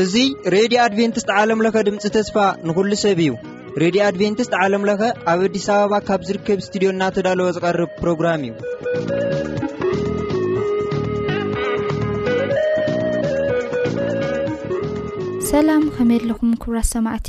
እዙ ሬድዮ ኣድቨንትስት ዓለምለኸ ድምፂ ተስፋ ንኹሉ ሰብ እዩ ሬድዮ ኣድቨንትስት ዓለምለኸ ኣብ ኣዲስ ኣበባ ካብ ዝርከብ እስትድዮ እናተዳለወ ዝቐርብ ፕሮግራም እዩ ሰላም ኸመየለኹም ክብራት ሰማዕቲ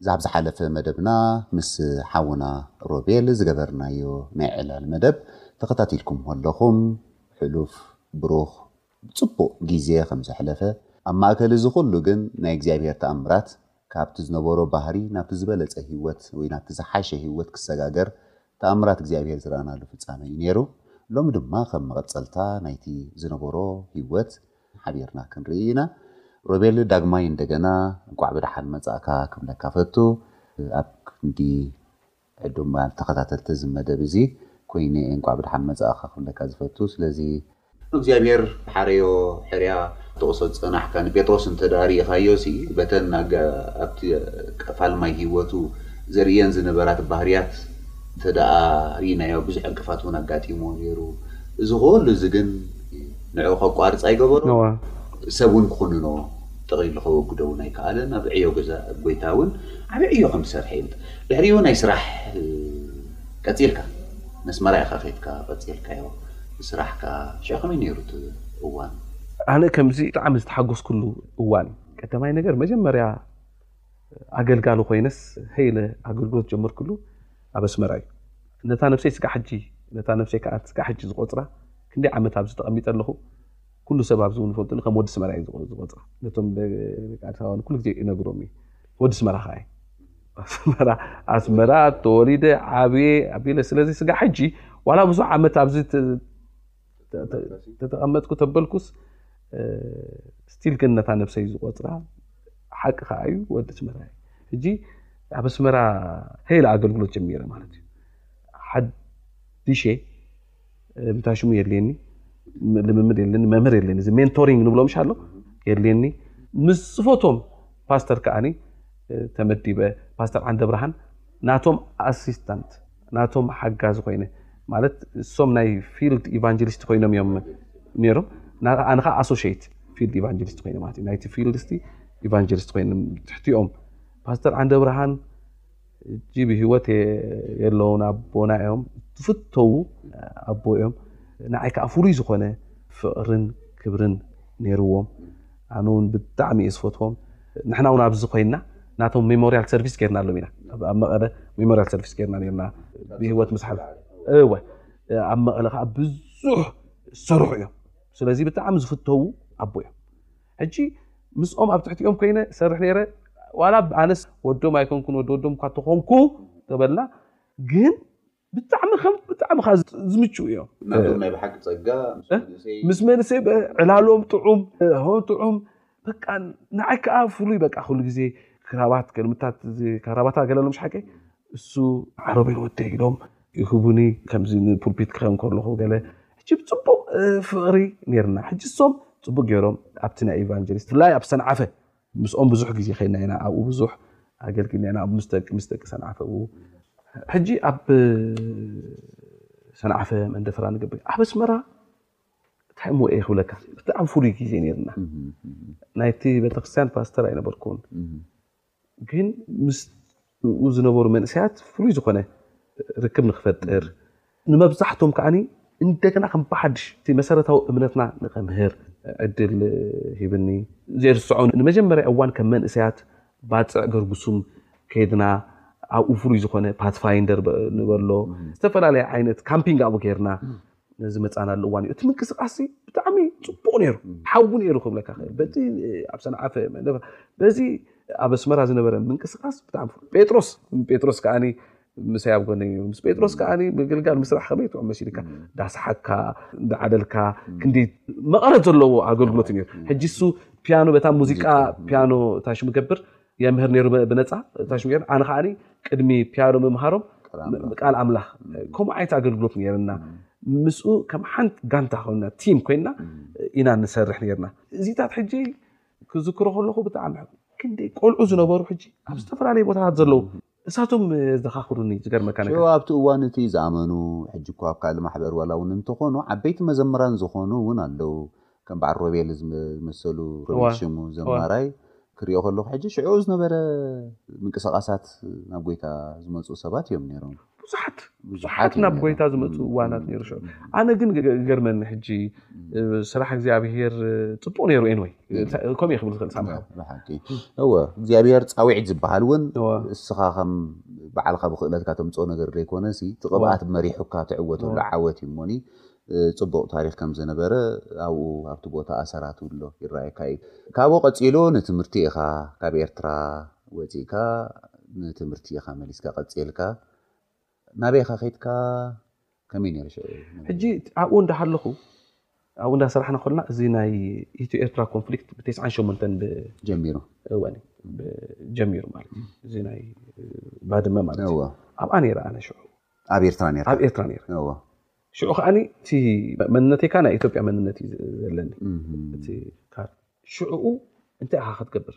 እዚ ኣብ ዝሓለፈ መደብና ምስ ሓውና ሮቤል ዝገበርናዮ ናይ ዕላል መደብ ተኸታቲልኩምዎ ኣለኹም። ሕሉፍ ብሩኽ ብጽቡቕ ግዜ ከም ዘሕለፈ፣ ኣብ ማእከል እዚ ኩሉ ግን ናይ እግዚኣብሄር ተኣምራት ካብቲ ዝነበሮ ባህሪ ናብቲ ዝበለጸ ህይወት ወይ ናብቲ ዝሓሸ ህይወት ክሰጋገር ተኣምራት እግዚኣብሄር ዝረኣናሉ ፍጻመ እዩ ነይሩ። ሎሚ ድማ ከም መቐጸልታ ናይቲ ዝነበሮ ህይወት ሓቢርና ክንርኢ ኢና ሮቤል ዳግማይ እንደገና እንቋዕ ብደሓን መጻእካ ክብለካ ፈቱ ኣብ ክንዲ ዕዱም ኣብ ተኸታተልቲ እዚ መደብ እዚ ኮይነ እየ እንቋዕ ብደሓን መጻእካ ክብለካ ዝፈቱ ስለዚ እግዚኣብሔር ሓረዮ ሕርያ ትጠቕሶ ዝጸናሕካ ንጴጥሮስ እንተድኣ ርኢኻዮሲ በተን ኣብቲ ቀፋል ማይ ህይወቱ ዘርእየን ዝነበራት ባህርያት እንተድኣ ርኢናዮ ብዙሕ ዕንቅፋት እውን ኣጋጢምዎ ነይሩ እዚ ኹሉ እዚ ግን ንዕኡ ከቋርጽ ኣይገበሮን፣ እወ። ሰብ እውን ክኹንኖ ጠቒሉ ከወግዶ እውን ኣይከኣለን፣ ኣብ ዕዮ ገዛ ጎይታ እውን ዓቢ ዕዮ ከም ዝሰርሐ እዩ፣ ድሕሪኡ ናይ ስራሕ ቀጺልካ ነስመራ ኢኻ ከይድካ ቀጺልካዮ ስራሕካ፣ ሽዑ ከመይ ነይሩ እቲ እዋን? ኣነ ከምዚ ብጣዕሚ ዝተሓጎስኩሉ እዋን ቀዳማይ ነገር መጀመርያ፣ ኣገልጋሊ ኮይነስ ሀይ ኢለ ኣገልግሎት ዝጀመርኩሉ ኣብ ኣስመራ እዩ። ነታ ነብሰይ ስጋዕ ሕጂ ነታ ነብሰይ ከኣ ስጋዕ ሕጂ ዝቆጽራ ክንደይ ዓመት ኣብዚ ተቀሚጠ ኣለኹ ኩሉ ሰብ ኣብዚ ውን ይፈልጡኒ ከም ወዲ ስመራ እዩ ዝቆጽራ ነቶም ደቂ ኣዲስ ኣበባ ኩሉ ግዜ ይነግሮም እዩ ወዲ ስመራ ከኣ ኣስመራ ኣስመራ ተወሊደ ዓብየ ኣቢለ ስለዚ ስጋ ሕጂ ዋላ ብዙሕ ዓመት ኣብዚ ተተቐመጥኩ ተበልኩስ ስቲል ግን ነታ ነብሰይ ዝቆፅራ ሓቂ ከዓ እዩ ወዲ ስመራ እዩ ሕጂ ኣብ ኣስመራ ከይለ ኣገልግሎት ጀሚረ ማለት እዩ ሓዲሸ ምታ ሽሙ የድልየኒ ልምምድ የድልኒ መምህር የድልየኒ እዚ ሜንቶሪንግ ንብሎ ምሽ ኣሎ የድልየኒ ምስ ዝፈቶም ፓስተር ከዓኒ ተመዲበ ፓስተር ዓንደ ብርሃን ናቶም ኣሲስታንት ናቶም ሓጋዚ ኮይነ ማለት እሶም ናይ ፊልድ ኢቫንጀሊስት ኮይኖም እዮም ነይሮም ኣነ ከዓ ኣሶሽት ፊልድ ኢቫንጀሊስት ኮይነ ማለት እዩ ናይቲ ፊልድ ስቲ ኢቫንጀሊስት ኮይኖም ትሕቲኦም ፓስተር ዓንደ ብርሃን እጂ ብሂወት የለውን ኣቦና እዮም ትፍተዉ ኣቦ እዮም ንዓይ ከዓ ፍሉይ ዝኾነ ፍቕርን ክብርን ነይርዎም ኣነ ውን ብጣዕሚ እየ ዝፈትዎም ንሕና ውን ኣብዚ ኮይና ናቶም ሜሞርያል ሰርቪስ ገርናሎም ኢና ኣብ መቐለ ሜሞርያል ሰርቪስ ገርና ነርና ብሂወት ምስ ሓልፉ እወ ኣብ መቐለ ከዓ ብዙሕ ዝሰርሑ እዮም ስለዚ ብጣዕሚ ዝፍተዉ ኣቦ እዮም ሕጂ ምስኦም ኣብ ትሕቲኦም ኮይነ ሰርሕ ነረ ዋላ ኣነስ ወዶም ኣይኮንኩን ወዲ ወዶም እኳ ተኾንኩ ተበልና ግን ብጣዕሚ ከም ብጣዕሚ ከ ዝምችኡ እዮም ናቶም ናይ ብሓቂ ጸጋ ምስ መንእሰይ ምስ መንእሰይ በ- ዕላሎም ጥዑም ሆ ጥዑም በቃ ንዓይ ከዓ ፍሉይ በቃ ኩሉ ግዜ ክራባት ገልምታት እዚ ካራባታ ገለሎም ሽሓቀይ እሱ ዓረበይ ወደይ ኢሎም ይህቡኒ ከምዚ ንፑልፒት ክኸም ከለኹ ገለ ሕጂ ብፅቡቅ እ፣ ፍቅሪ ነይርና ሕጂ እሶም ፅቡቅ ገይሮም ኣብቲ ናይ ኢቫንጀሊስት ብፍላይ ኣብ ሰንዓፈ ምስኦም ብዙሕ ግዜ ከይና ኢና ኣብኡ ብዙሕ ኣገልግልና ኢና ምስ ደቂ ምስ ደቂ ሰንዓፈ ኣብኡ ሕጂ ኣብ ሰንዓፈ መንደፈራ ንገብር ኣብ ኣስመራ እንታይ እሞ እየ ክብለካ ብጣዕሚ ፍሉይ ግዜ ነርና ናይቲ ቤተክርስትያን ፓስተር ኣይነበርኩን ግን ምስ ብኡ ዝነበሩ መንእሰያት ፍሉይ ዝኾነ ርክብ ንክፈጥር፣ ንመብዛሕቶም ከኣ እንደገና ከም ብሓድሽ እቲ መሰረታዊ እምነትና ንከምህር ዕድል ሂብኒ። ዘይርስዖ ንመጀመርያ እዋን ከም መንእሰያት ባጽዕ ገርጉሱም ከይድና ኣብኡ ፍሉይ ዝኾነ ፓትፋይንደር ንበሎ ዝተፈላለየ ዓይነት ካምፒንግ ኣብኡ ጌርና ነዚ መፃናሉ እዋን እዩ እቲ ምንቅስቃስ ብጣዕሚ ፅቡቅ ነይሩ ሓዊ ነይሩ ክብለካ ክእል በቲ ኣብ ሰንዓፈ በዚ ኣብ ኣስመራ ዝነበረ ምንቅስቃስ ብጣዕሚ ጴጥሮስ ጴጥሮስ ከዓ ምሳይ ኣብ ጎነይ ምስ ጴጥሮስ ከዓ ምግልጋል ምስራሕ ከመይ ጥዑም መሲልካ እንዳሰሓቅካ እንዳዓደልካ ክንዲ መቐረት ዘለዎ ኣገልግሎት እዩ ነይሩ ሕጂ እሱ ፒያኖ በታ ሙዚቃ ፒያኖ ታሽ ምገብር የምህር ነይሩ ብነፃ ታሽ ሚካኤል ኣነ ከዓ ቅድሚ ፒያኖ ምምሃሮም ቃል ኣምላኽ ከምኡ ዓይነት ኣገልግሎት ነይርና ምስኡ ከም ሓንቲ ጋንታ ኮይና ቲም ኮይና ኢና ንሰርሕ ነርና እዚታት ሕጂ ክዝክሮ ከለኹ ብጣዕሚ ክንደይ ቆልዑ ዝነበሩ ሕጂ ኣብ ዝተፈላለዩ ቦታታት ዘለዉ እሳቶም ዘኻኽሩኒ ዝገርመካ ነገር። ሽዑ ኣብቲ እዋን እቲ ዝኣመኑ፣ ሕጂ እኮ ኣብ ካልእ ማሕበር ዋላ እውን እንተኾኑ ዓበይቲ መዘምራን ዝኾኑ እውን ኣለዉ፣ ከም በዓል ሮቤል ዝመሰሉ፣ ሮቤል ሽሙ፣ ዘማራይ ክርእዮ ከለኹ ሕጂ ሽዑኡ ዝነበረ ምንቅስቓሳት ናብ ጎይታ ዝመጽኡ ሰባት እዮም ነይሮም። ብዙሓት ብዙሓት ናብ ጎይታ ዝመጽኡ እዋናት ነይሩ። ሽዑ ኣነ ግን ገርመኒ ሕጂ ስራሕ እግዚኣብሄር ፅቡቅ ነይሩ ኤንወይ ከምኡ እየ ክብል ዝኽእል ሳምሓ ብሓቂ እወ እግዚኣብሔር ፃዊዒት ዝበሃል እውን እወ። እስኻ ከም በዓልካ ብክእለትካ ተምፅኦ ነገር ዘይኮነ ሲ እቲ ቅብኣት መሪሑካ ትዕወተሉ እወ። ዓወት እዩ እሞኒ እ፣ ፅቡቅ ታሪክ ከም ዝነበረ ኣብኡ ኣብቲ ቦታ ኣሰራቱ ኣሎ ይረኣየካ እዩ ካብኡ ቀፂሉ ንትምህርቲ ኢኻ ካብ ኤርትራ ወፂእካ ንትምህርቲ ኢኻ መሊስካ ቀፂልካ ናበይ ኢኻ ከይትካ ከመይ ነይሩ ሽዑ? ሕጂ ኣብኡ እንዳሃለኹ ኣብኡ እንዳሰራሕና ኮልና እዚ ናይ ኢትዮ ኤርትራ ኮንፍሊክት ብ ተስዓን ሸሞንተን ብ ጀሚሩ እወኒ ብ ጀሚሩ ማለት እዩ እዚ ናይ ባድመ ማለት እዩ እወ ኣብኣ ነይረ ኣነ ሽዑ ኣብ ኤርትራ ነይርካ ኣብ ኤርትራ ነይረ እወ ሽዑ ከዓኒ እቲ መንነተይ ከዓ ናይ ኢትዮጵያ መንነት እዩ ዘለኒ እቲ ካርድ ሽዑኡ እንታይ ኢኻ ክትገብር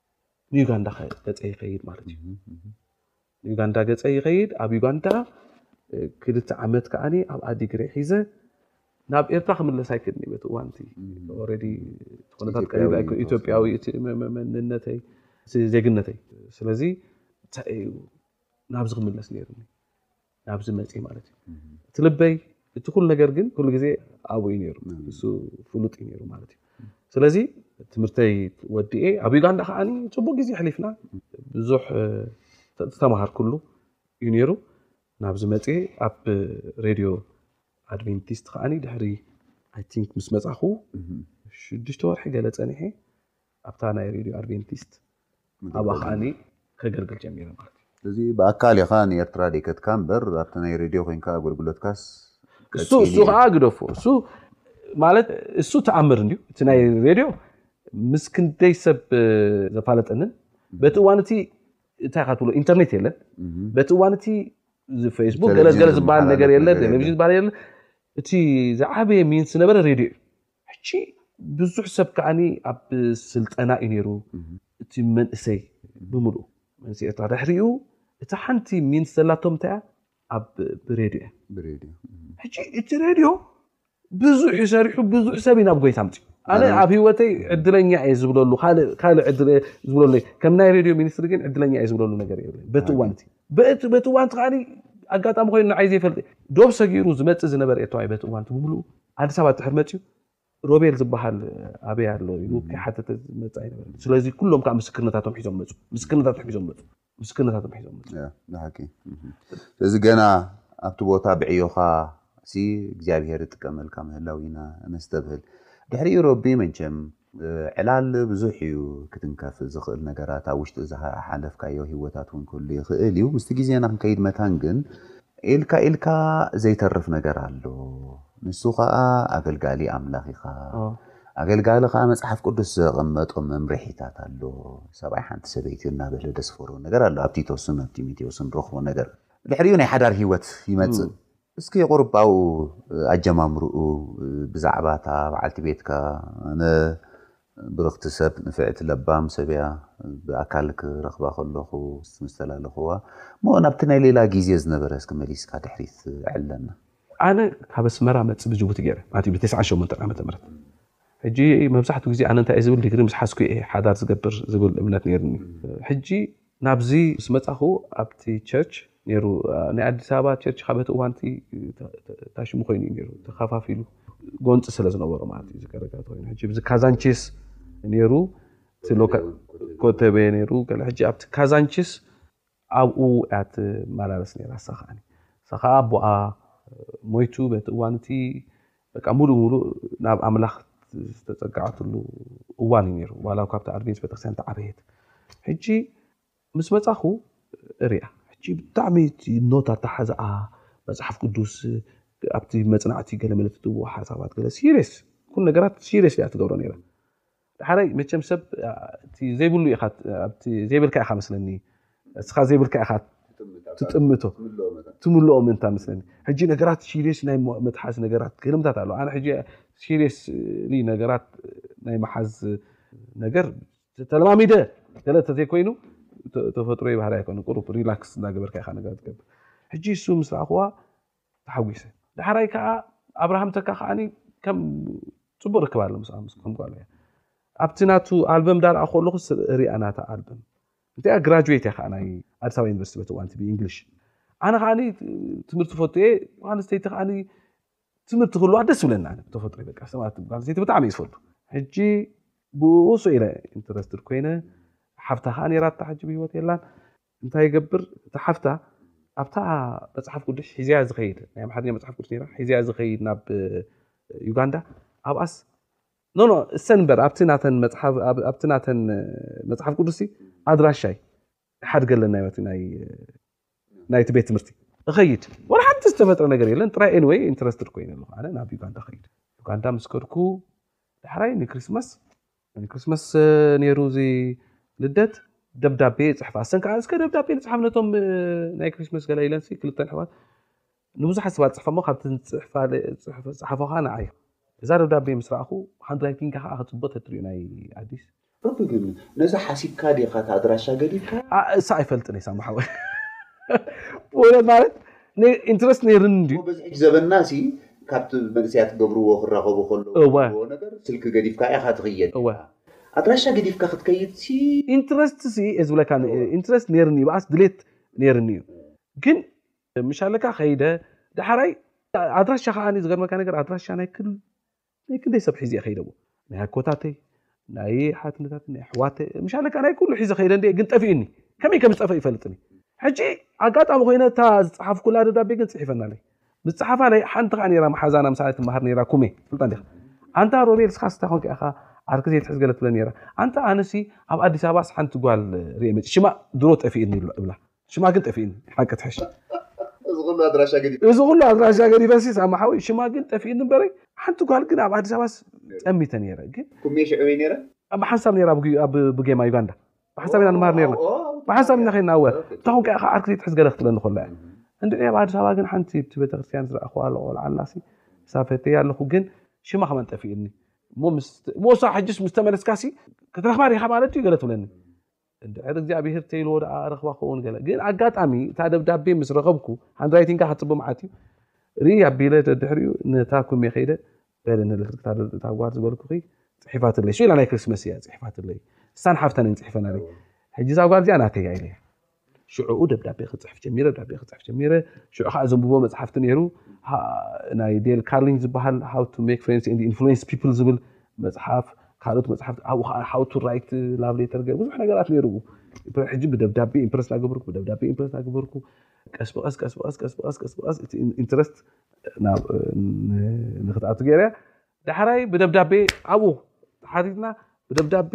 ንዩጋንዳ ገፀ ይኸይድ ማለት እዩ ንዩጋንዳ ገፀ ይኸይድ ኣብ ዩጋንዳ ክልተ ዓመት ከዓ ኣብ ኣዲግሬ ሒዘ ናብ ኤርትራ ክምለስ ኣይክድኒ በቲ እዋንቲ ኦልሬዲ ኩነታት ቀሊል ኣይኮ ኢትዮጵያዊ እቲ መንነተይ ዜግነተይ ስለዚ እንታይ እዩ ናብዚ ክምለስ ነይሩኒ ናብዚ መፅ ማለት እዩ እቲ ልበይ እቲ ኩሉ ነገር ግን ኩሉ ግዜ ኣብኡ እዩ ነይሩ እሱ ፍሉጥ እዩ ነይሩ ማለት እዩ ስለዚ ትምህርተይ ወዲኤ ኣብ ዩጋንዳ ከዓ ፅቡቅ ግዜ ኣሕሊፍና ብዙሕ ዝተምሃርኩሉ እዩ ነይሩ ናብዚ መፅ ኣብ ሬድዮ ኣድቨንቲስት ከዓ ድሕሪ ኣይ ቲንክ ምስ መፃኹ ሽዱሽተ ወርሒ ገለ ፀኒሐ ኣብታ ናይ ሬድዮ ኣድቨንቲስት ኣብኣ ከዓኒ ከገልግል ጀሚረ ማለት እዩ። ስለዚ ብኣካል ኢኻ ንኤርትራ ደይከድካ እምበር ኣብቲ ናይ ሬድዮ ኮንካ ኣገልግሎትካስ እሱ ቀጺሉ እሱ እዩ። ከዓ ግደፎ እሱ ማለት እሱ ተኣምር እንድዩ እቲ ናይ ሬድዮ ምስ ክንደይ ሰብ እ፣ ዘፋለጠንን በቲ እዋን እቲ እንታይ ኢኻ ትብሎ ኢንተርኔት የለን በቲ እዋን እቲ እዚ ፌስቡክ ገለ ቴሌቪዥን ገለ ዝበሃል ነገር ዝመሓላለፍ የለን ነገር ቴሌቪዥን የለን። ዝበሃል የለን እቲ ዝዓበየ ሚንስ ዝነበረ ሬድዮ እዩ ሕጂ ብዙሕ ሰብ ከዓኒ ኣብ ስልጠና እዩ ነይሩ እቲ መንእሰይ ብምልኡ መንእሰይ ኤርትራ ድሕሪኡ እቲ ሓንቲ ሚንስ ዘላቶም እንታይ እያ ኣብ ብሬድዮ እያ ብሬድዮ ሕጂ እቲ ሬድዮ ብዙሕ ይሰሪሑ ብዙሕ ሰብ ናብ ጎይታ ምፅኡ ኣነ ኣብ ሂወተይ ዕድለኛ እየ ዝብለሉ ካልእ ዕድለ ዝብለሉ ከም ናይ ሬድዮ ሚኒስትሪ ግን ዕድለኛ እየ ዝብለሉ ነገር የብለ በቲ እዋን እቲ በቲ በቲ እዋንቲ ከኣ ኣጋጣሚ ኮይኑ ንዓይ ዘይፈልጥ ዶብ ሰጊሩ ዝመጽእ ዝነበረ ኤርትራዊ በቲ እዋንቲ ብምሉኡ ኣዲስ ኣበባ ድሕር መጽዩ ሮቤል ዝበሃል ኣበይ ኣሎ ኢሉ ከይሓተተ ዝመጽ ኣይነበረ ስለዚ ኩሎም ከዓ ምስክርነታቶም ሒዞም መፁ ምስክርነታቶም ሒዞም መፁ ምስክርነታቶም ሒዞም መፁ ንሓቂ ስለዚ ገና ኣብቲ ቦታ ብዕዮኻ ሲ እግዚኣብሄር ይጥቀመልካ ምህላው ኢና ነስተብህል ድሕሪኡ ረቢ መንቸም ዕላል ብዙሕ እዩ ክትንከፍ ዝኽእል ነገራት ኣብ ውሽጢ ዝሓለፍካዮ ሂወታት ውን ክህሉ ይኽእል እዩ ምስቲ ግዜና ክንከይድ መታን ግን ኢልካ ኢልካ ዘይተርፍ ነገር ኣሎ ንሱ ከኣ ኣገልጋሊ ኣምላኽ ኢኻ ኣገልጋሊ ከኣ መጽሓፍ ቅዱስ ዘቐመጦም መምርሒታት ኣሎ ሰብኣይ ሓንቲ ሰበይቲዮ እናበለ ደስፈሮ ነገር ኣሎ ኣብ ቲቶስን ኣብ ጢሞቴዎስን ረኽቦ ነገር ድሕሪኡ ናይ ሓዳር ሂወት ይመጽእ እስኪ ቁርጳኡ ኣጀማምርኡ ብዛዕባ እታ በዓልቲ ቤትካ ኣነ ብርኽቲ ሰብ ንፍዕቲ ለባም ሰብ እያ ብኣካል ክረኽባ ከለኹ ምስ ተላለኹዋ እሞ ናብቲ ናይ ሌላ ግዜ ዝነበረ እስኪ መሊስካ ድሕሪት ዕለና። ኣነ ካብ ኣስመራ መጽ ብጅቡቲ ገይረ ማለት እዩ ብ ተስዓን ሸሞንተን ዓመተ ምህረት ሕጂ መብዛሕቱ ግዜ ኣነ እንታይ እየ ዝብል ዲግሪ ምስ ሓዝኩ እየ ሓዳር ዝገብር ዝብል እምነት ነይርኒ ሕጂ ናብዚ ምስ መጻኹ ኣብቲ ቸርች ኔሩ ናይ ኣዲስ ኣበባ ቸርች ካብ እቲ እዋን እቲ እንታይ ሽሙ ኮይኑ እዩ ኔሩ ተኸፋፊሉ ጎንጺ ስለ ዝነበሮ ማለት እዩ ዝገረገረ ኮይኑ ሕጂ ብዚ ካዛንቺስ ኔሩ እቲ ሎካል ኮተቤ ኔሩ ገለ ሕጂ ኣብቲ ካዛንቺስ ኣብኡ እያ ትመላለስ ኔራ እሳ ከዓኒ እሳ ከኣ ኣቦኣ ሞይቱ በቲ እዋን እቲ በቃ ሙሉእ ሙሉእ ናብ ኣምላኽ ዝተጸጋዓትሉ እዋን እዩ ነይሩ ዋላ ካብቲ ኣድቬንስ ቤተክርስትያን ተዓበየት ሕጂ ምስ መጻኹ እርያ ሕጂ ብጣዕሚ ኖት ኣተሓዝኣ መጽሓፍ ቅዱስ ኣብቲ መጽናዕቲ ገለ መለትትዎ ሓሳባት ገለ ሲሪየስ ኩሉ ነገራት ሲሪየስ እያ ትገብሮ ነይራ ደሓረይ መቸም ሰብ እቲ ዘይብሉ ኢኻ ኣብቲ ዘይብልካ ኢኻ መስለኒ እስኻ ዘይብልካ ኢኻ ትጥምቶ ትምልኦ ምንታ መስለኒ ሕጂ ነገራት ሲሪየስ ናይ መትሓዝ ነገራት ገርምታት ኣሎ ኣነ ሕጂ ሲሪየስ ነገራት ናይ መሓዝ ነገር ተለማሚደ ገለ ተዘይኮይኑ ተፈጥሮ ይባህር ኣይኮነ ቁሩብ ሪላክስ እናገበርካ ኢኻ ነገራት ትገብር ሕጂ እሱ ምስ ረኣኹዋ ተሓጒሰ ዳሕራይ ከዓ ኣብርሃም ተካ ከዓ ከም ፅቡቅ ርክብ ኣሎ ምስ ምስ ከም ጓሉ እያ ኣብቲ ናቱ ኣልበም ዳርኣ ከለኹ ሪኣ ናታ ኣልበም እንተያ ግራጁዌት እያ ከዓ ናይ ኣዲስ ኣበባ ዩኒቨርሲቲ በቲ እዋንቲ ብእንግሊሽ ኣነ ከዓ ትምህርቲ ፈቱ እየ ጓል ኣንስተይቲ ከዓ ትምህርቲ ክህልዋ ደስ ይብለና ተፈጥሮ በቃ ሰባት ጓል ኣንስተይቲ ብጣዕሚ እዩ ዝፈቱ ሕጂ ብኡ ስኢለ ኢንተረስትድ ኮይነ ሓፍታ ከዓ ነይራታ ሕጂ ብሂወት የላን እንታይ ይገብር እታ ሓፍታ ኣብታ መጽሓፍ ቅዱስ ሒዝያ ዝኸይድ ናይ ኣምሓርኛ መጽሓፍ ቅዱስ ነይራ ሒዝያ ዝኸይድ ናብ ዩጋንዳ ኣብኣስ ኖ ኖ እሰን እምበር ኣብቲ ናተን መጽሓፍ ኣብቲ ናተን መጽሓፍ ቅዱስ ኣድራሻይ ሓድገለን ናይ ናይ ናይቲ ቤት ትምህርቲ እኸይድ ወላ ሓንቲ ዝተፈጥረ ነገር የለን ጥራይ ኤንወይ ኢንትረስትድ ኮይነ ኣለኹ ኣነ ናብ ዩጋንዳ ኸይድ ዩጋንዳ ምስ ከድኩ ዳሕራይ ንክሪስማስ ንክርስመስ ነይሩ እዚ ልደት ደብዳቤ ይፅሕፋ ኣሰን ከዓ እስከ ደብዳቤ ንፅሓፍ ነቶም ናይ ክሪስመስ ገለ ኢለንሲ ክልተን ኣሕዋት ንብዙሓት ሰባት ፅሕፈ እሞ ካብቲ ዝፅሓፎ ከዓ ንዓይ እዛ ደብዳቤ ምስ ረኣኹ ሃንድራይቲንጋ ከዓ ክፅቡቅ ተትሪኡ ናይ ኣዲስ ሮቢ ግን ነዚ ሓሲብካ ዲኻ እቲ ኣድራሻ ገዲፍካ? እሳ ኣይፈልጥን እየ ሳሙ ሓወይ ብእውነት ማለት ኢንትረስት ነይሩኒ እንድዩ። እሞ በዚ ሕጂ ዘበንና ሲ ካብቲ መንእሰያት ክገብርዎ ክራኸቡ ከለዉ እወ። ዝገብርዎ ነገር ስልኪ ገዲፍካ ኢኻ ትኽየድ እወ። ኔርካ። ኣድራሻ ገዲፍካ ክትከይድ ሲ። ኢንትረስት ሲ እየ ዝብለካ እወ። ኢንትረስት ነይሩኒ ብኣስ ድሌት ነይሩኒ እዩ ግን። ምሻለካ ከይደ ደሓራይ ኣድራሻ ከኣ ዝገርመካ ነገር ኣድራሻ ናይ ክል። ናይ ክንደይ ሰብ ሒዘ ከይደ እሞ ናይ ኣኮታተይ ናይ ሓትነታተይ ናይ ኣሕዋተይ ምሻለካ ናይ ኩሉ ሒዘ ከይደ እንደ ግን ጠፊኡኒ ከመይ ከም ዝጠፈ ይፈልጥኒ ሕጂ ኣጋጣሚ ኮይነ እታ ዝፀሓፍኩላ ደብዳቤ ግን ፅሒፈናለይ ምስ ፀሓፋ ናይ ሓንቲ ከዓ ነራ መሓዛና ምሳለ ትመሃር ነራ ኩሜ ፍልጣ እንዲኻ ኣንታ ሮቤል ስኻ ስታ ኮንካ ኢኻ ዓርኪ ዘይትሕዝ ገለ ትብለ ነራ ኣንታ ኣነሲ ኣብ ኣዲስ ኣበባስ ሓንቲ ጓል ርኤ መፂ ሽማ ድሮ ጠፊኡኒ እብላ ሽማግል ጠፊእኒ ሓቂ ትሕሽ እዚ ኩሉ ኣድራሻ ገዲፈ እዚ ኩሉ ኣድራሻ ገዲፈ ሲ ሳማ ሓወይ ሽማግል ጠፊእኒ እምበረይ ሓንቲ ጓል ግን ኣብ ኣዲስ ኣበባ ጠሚተ ነይረ ግን ኩሜ ሽዑ ወይ ነይረ ኣብ ሓንሳብ ነይራ ኣብ ብጌማ ዩጋንዳ ብሓንሳብ ኢና ንመሃር ነርና ብሓንሳብ ኢና ከይና እወ እታኹን ከ ዓርኪ ዘይትሕዝ ገለ ክትብለኒ ከሎ እያ እንዲ ኣብ ኣዲስ ኣበባ ግን ሓንቲ እቲ ቤተክርስትያን ዝረኣኹዋ ቆልዓ ኣላሲ ሳብ ፈተያ ኣለኹ ግን ሽማ ከመን ጠፊእኒ ሞሳ ሕጅስ ምስ ተመለስካሲ ክትረኽባ ዲኻ ማለት እዩ ገለ ትብለኒ እንድሕር እግዚኣብሄር ተይልዎ ደኣ ረኽባ ክኸውን ገለ ግን ኣጋጣሚ እታ ደብዳቤ ምስ ረኸብኩ ሃንድራይቲንካ ክትጽቡ መዓት እዩ ርኢ ኣቢለ ደድሕሪኡ ነታ ኩሜ ከይደ በለ ንልክትክታ እታ ጓል ዝበልኩኺ ፅሒፋትለይ ሹ ኢላ ናይ ክርስመስ እያ ፅሒፋትለይ እሳን ሓፍታን እየን ፅሒፈናለይ ሕጂ እዛ ጓል እዚኣ ናተይ እያ ኢለያ ሽዕኡ ደብዳቤ ክፅሕፍ ጀሚረ ደብዳቤ ክፅሕፍ ጀሚረ ሽዑ ከዓ ዘንብቦ መፅሓፍቲ ነይሩ ናይ ዴል ካርሊን ዝበሃል ሃው ቱ ሜክ ፍሬንድስ ኤንድ ኢንፍሉዌንስ ፒፕል ዝብል መጽሓፍ ካልኦት መጽሓፍቲ ኣብኡ ከዓ ሃው ቱ ራይት ላቭ ሌተር ገ ብዙሕ ነገራት ነይሩ ሕጂ ብደብዳቤ ኢምፕረስ ናገበርኩ ብደብዳቤ ኢምፕረስ ናገበርኩ ቀስ ብቀስ ቀስ ብቀስ ቀስ ብቀስ ቀስ ብቀስ እቲ ኢንትረስት ንክትኣቱ ገይረ ዳሕራይ ብደብዳቤ ኣብኡ ተሓቲትና ብደብዳቤ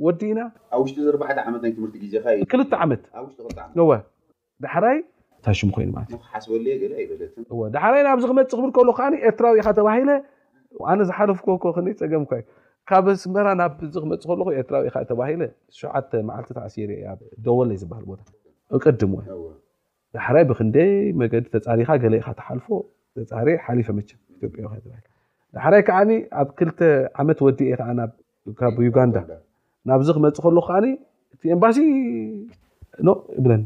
ወዲእና ኣብ ውሽጢ ዘርባዕተ ዓመት ናይ ትምህርቲ ግዜኻ ክልተ ዓመት ኣብ ውሽጢ ክልተ ዓመት ዳሕራይ እንታይ ሽሙ ኮይኑ ማለት እዩ ክሓስበሉ እየ ገለ ኣይበለትን እወ ዳሕራይ ናብዚ ክመፅእ ክብል ከሎ ከዓ ኤርትራዊ ኢኻ ተባሂለ ኣነ ዝሓለፍኩ እኮ ክንደይ ፀገም እኳ እዩ ካብ ኣስመራ ናብ እዚ ክመፅእ ከለኹ ኤርትራዊ ኢኻ ተባሂለ ሸውዓተ መዓልቲ ተኣሲረ እየ ኣብ ደወለ እዩ ዝበሃል ቦታ እቅድም ወይ ዳሕራይ ብክንደይ መገዲ ተፃሪኻ ገለ ኢኻ ተሓልፎ ተፃሪ ሓሊፈ መቸም ኢትዮጵያ ኢኻ ተባሂለ ዳሕራይ ከዓኒ ኣብ ክልተ ዓመት ወዲኤ ከዓ ናብ ካብ ዩጋንዳ ናብዚ ክመፅእ ከሎ ከዓ እቲ ኤምባሲ ኖ ይብለኒ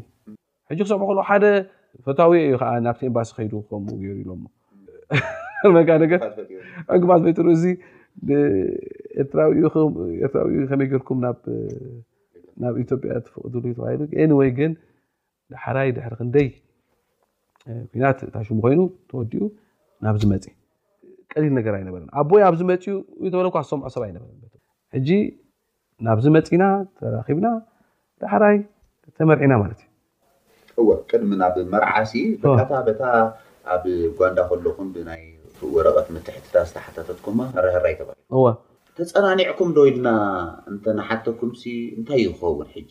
ሕጂ ክሰምዑ ከሎ ሓደ ፈታዊ እዩ ከዓ ናብቲ ኤምባሲ ከይዱ ከምኡ ገይሩ ኢሎሞ መጋ ነገር ዕግባት ፈጢሩ እዚ ኤርትራዊ ከመይ ጌርኩም ናብ ኢትዮጵያ ትፈቅድሉ ተባሂሉ ኤኒወይ ግን ዳሕራይ ድሕሪ ክንደይ ኩናት እታ ሽሙ ኮይኑ ተወዲኡ ናብዚ መጽ ቀሊል ነገር ኣይነበረን ኣቦይ ኣብዚ መፅኡ ተበለኳ ዝሰምዖ ሰብ ኣይነበረን ሕጂ ናብዚ መፂና ተራኪብና ዳሕራይ ተመርዒና ማለት እዩ እወ ቅድሚ ናብ መርዓሲ በቃታ በታ ኣብ ጓንዳ ከለኹም ብናይ ወረቐት ምትሕትታ ዝተሓታተትኩማ ርህራይ ተባሂ እወ ተፀናኒዕኩም ዶ ኢልና እንተነሓተኩምሲ እንታይ ይኸውን ሕጂ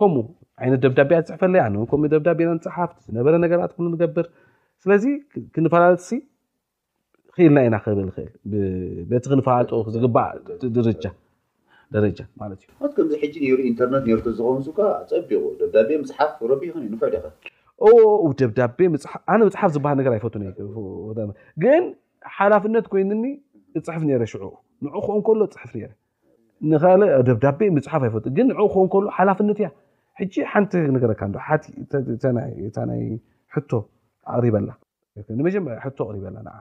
ከምኡ ዓይነት ደብዳቤ እያ ትፅሕፈለይ ኣነ እውን ከምኡ ደብዳቤ ኢና ንፅሓፍ ዝነበረ ነገራት ኩሉ ንገብር ስለዚ ክንፈላለጥሲ ክኢልና ኢና ክብል ንኽእል በቲ ክንፈላለጦ ዝግባእ ደረጃ ደረጃ ማለት እዩ ኣት ከምዚ ሕጂ ነይሩ ኢንተርነት ነይሩ ተዝኸውን ሱካ ፀቢቑ ደብዳቤ ምፅሓፍ ረቢኹን እዩ ንፍዕ ዲኸ ኦ ደብዳቤ ምፅሓፍ ኣነ ምፅሓፍ ዝበሃል ነገር ኣይፈቱን እየ ግን ሓላፍነት ኮይንኒ እፅሕፍ ነይረ ሽዑ ንዑ ክኾን ከሎ እፅሕፍ ነይረ ንካልእ ደብዳቤ ምጽሓፍ ኣይፈቱ ግን ንዑ ክኸውን ከሎ ሓላፍነት እያ ሕጂ ሓንቲ ነገረካ እንዶ ሓቲ እታ ናይ ሕቶ ኣቕሪበላ ንመጀመርያ ሕቶ ኣቕሪበላ ንዓ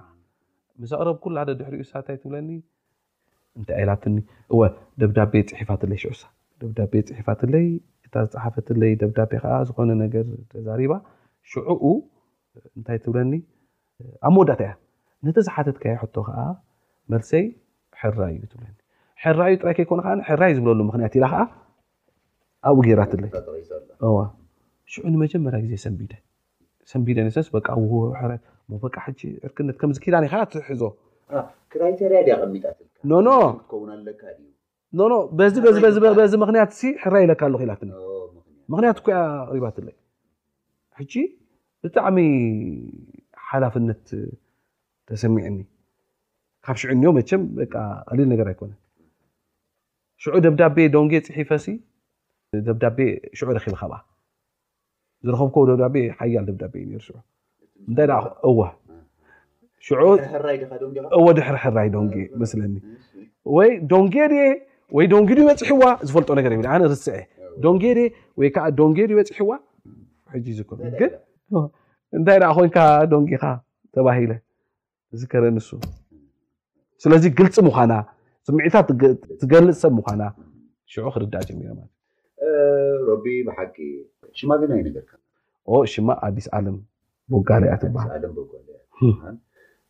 ምስ ኣቕረብኩላ ሓደ ድሕሪኡ ሳታይ ትብለኒ እንታይ ኢላትኒ እወ ደብዳቤ ጽሒፋትለይ ሽዑሳ ደብዳቤ ጽሒፋትለይ እታ ዝጸሓፈትለይ ደብዳቤ ከዓ ዝኾነ ነገር ተዛሪባ ሽዑኡ እንታይ ትብለኒ ኣብ መወዳእታ ነቲ ዝሓተትካዮ ሕቶ ከኣ መልሰይ ሕራይ እዩ ትብለኒ። ሕራይ እዩ ጥራይ ከይኮነ ከኣ ሕራይ ዝብለሉ ምክንያት ኢላ ከኣ ኣብኡ ገይራትለይ። እዋ ሽዑ ንመጀመርያ ግዜ ሰንቢደ ሰንቢደ ንሰስ በቃ ውሕረት ሞ በቃ ሕጂ ዕርክነት ከምዚ ኪዳን ኢኻ ትሕዞ ክራይቴርያ ድያ ኣቐሚጣትልካ ኖኖ ክትከውን ኣለካ ድዩ ኖኖ በዚ በዚ በዚ በዚ ምክንያት ሲ ሕራ ኢለካ ኣለኹ ኢላትኒ ምክንያት እኮ እያ ኣቕሪባትለይ ሕጂ ብጣዕሚ ሓላፍነት ተሰሚዕኒ ካብ ሽዑ እኒኦ መቸም በቃ ቀሊል ነገር ኣይኮነ ሽዑ ደብዳቤ ዶንጌ ፅሒፈሲ ደብዳቤ ሽዑ ረኪበ ካብኣ ዝረኸብኮ ደብዳቤ ሓያል ደብዳቤ እዩ ነይሩ ሽዑ እንታይ ደኣ እወ ሽዑ እወ ድሕሪ ሕራይ ዶንጌ መስለኒ ወይ ዶንጌ ድየ ወይ ዶንጌ ድዩ በፂሕዋ ዝፈልጦ ነገር የብለ ኣነ ርስዐ ዶንጌ ድየ ወይ ከዓ ዶንጌ ድዩ በፂሕዋ ሕጂ ይዝክሩ ግን እንታይ ደኣ ኮንካ ዶንጌኻ ተባሂለ ዝከረ ንሱ ስለዚ ግልፂ ምዃና ስምዒታት ትገልፅ ሰብ ምዃና ሽዑ ክርዳእ ጀሚረ ማለት ሮቢ ብሓቂ ሽማ ግን ኣይነገርካ ኦ ሽማ ኣዲስ ኣለም ቦጋለ እያ ትበሃል ኣለም ቦጋለ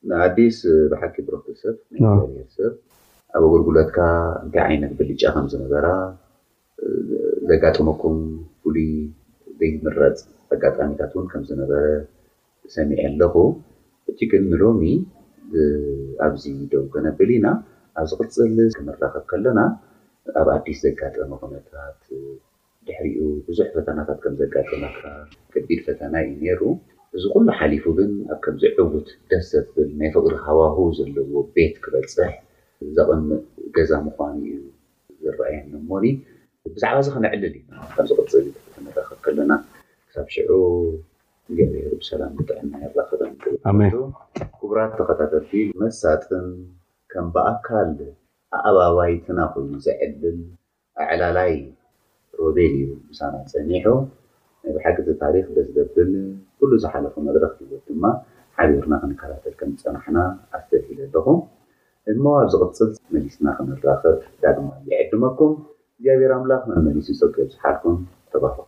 ንኣዲስ ብሓቂ ብሩኽቲ ሰብ ናይ እግዚኣብሔር ሰብ ኣብ ኣገልግሎትካ እንታይ ዓይነት ብልጫ ከም ዝነበራ ዘጋጠመኩም ፍሉይ ዘይምረጽ ኣጋጣሚታት እውን ከም ዝነበረ ሰሚዐ ኣለኹ። ሕጂ ግን ንሎሚ ኣብዚ ደው ከነብል ኢና። ኣብ ዝቕጽል ክንራኸብ ከሎና ኣብ ኣዲስ ዘጋጠመ ኩነታት፣ ድሕሪኡ ብዙሕ ፈተናታት ከም ዘጋጠመካ፣ ከቢድ ፈተና እዩ ነይሩ። እዚ ኩሉ ሓሊፉ ግን ኣብ ከምዚ ዕዉት፣ ደስ ዘብል ናይ ፍቕሪ ሃዋህው ዘለዎ ቤት ክበጽሕ ዘቕንእ ገዛ ምዃኑ እዩ ዝረኣየኒ እሞኒ ብዛዕባ እዚ ከነዕልል ኢና ኣብ ዝቕጽል ክንራኸብ ከለና ክሳብ ሽዑ እግዚኣብሔር ብሰላም ብጥዕና የራኽበና ክብሉ ክቡራት ተኸታተልቲ መሳጥን ከም ብኣካል ኣኣባባይትና ኮይኑ ዘዕልል ኣዕላላይ ሮቤል እዩ ምሳና ጸኒሑ ናይ ብሓቂ እቲ ታሪኽ ደስ ዘብል ኩሉ ዝሓለፎ መድረኽ ሂወት ድማ ሓቢርና ክንከታተል ከም ዝጸናሕና ኣስተብሂለ ኣለኹ እሞ ኣብ ዝቕጽል መሊስና ክንራኸብ ዳግማይ ይዕድመኩም እግዚኣብሔር ኣምላኽ መመሊሱ ጸግኡ የብዝሓልኩም ተባረኹ።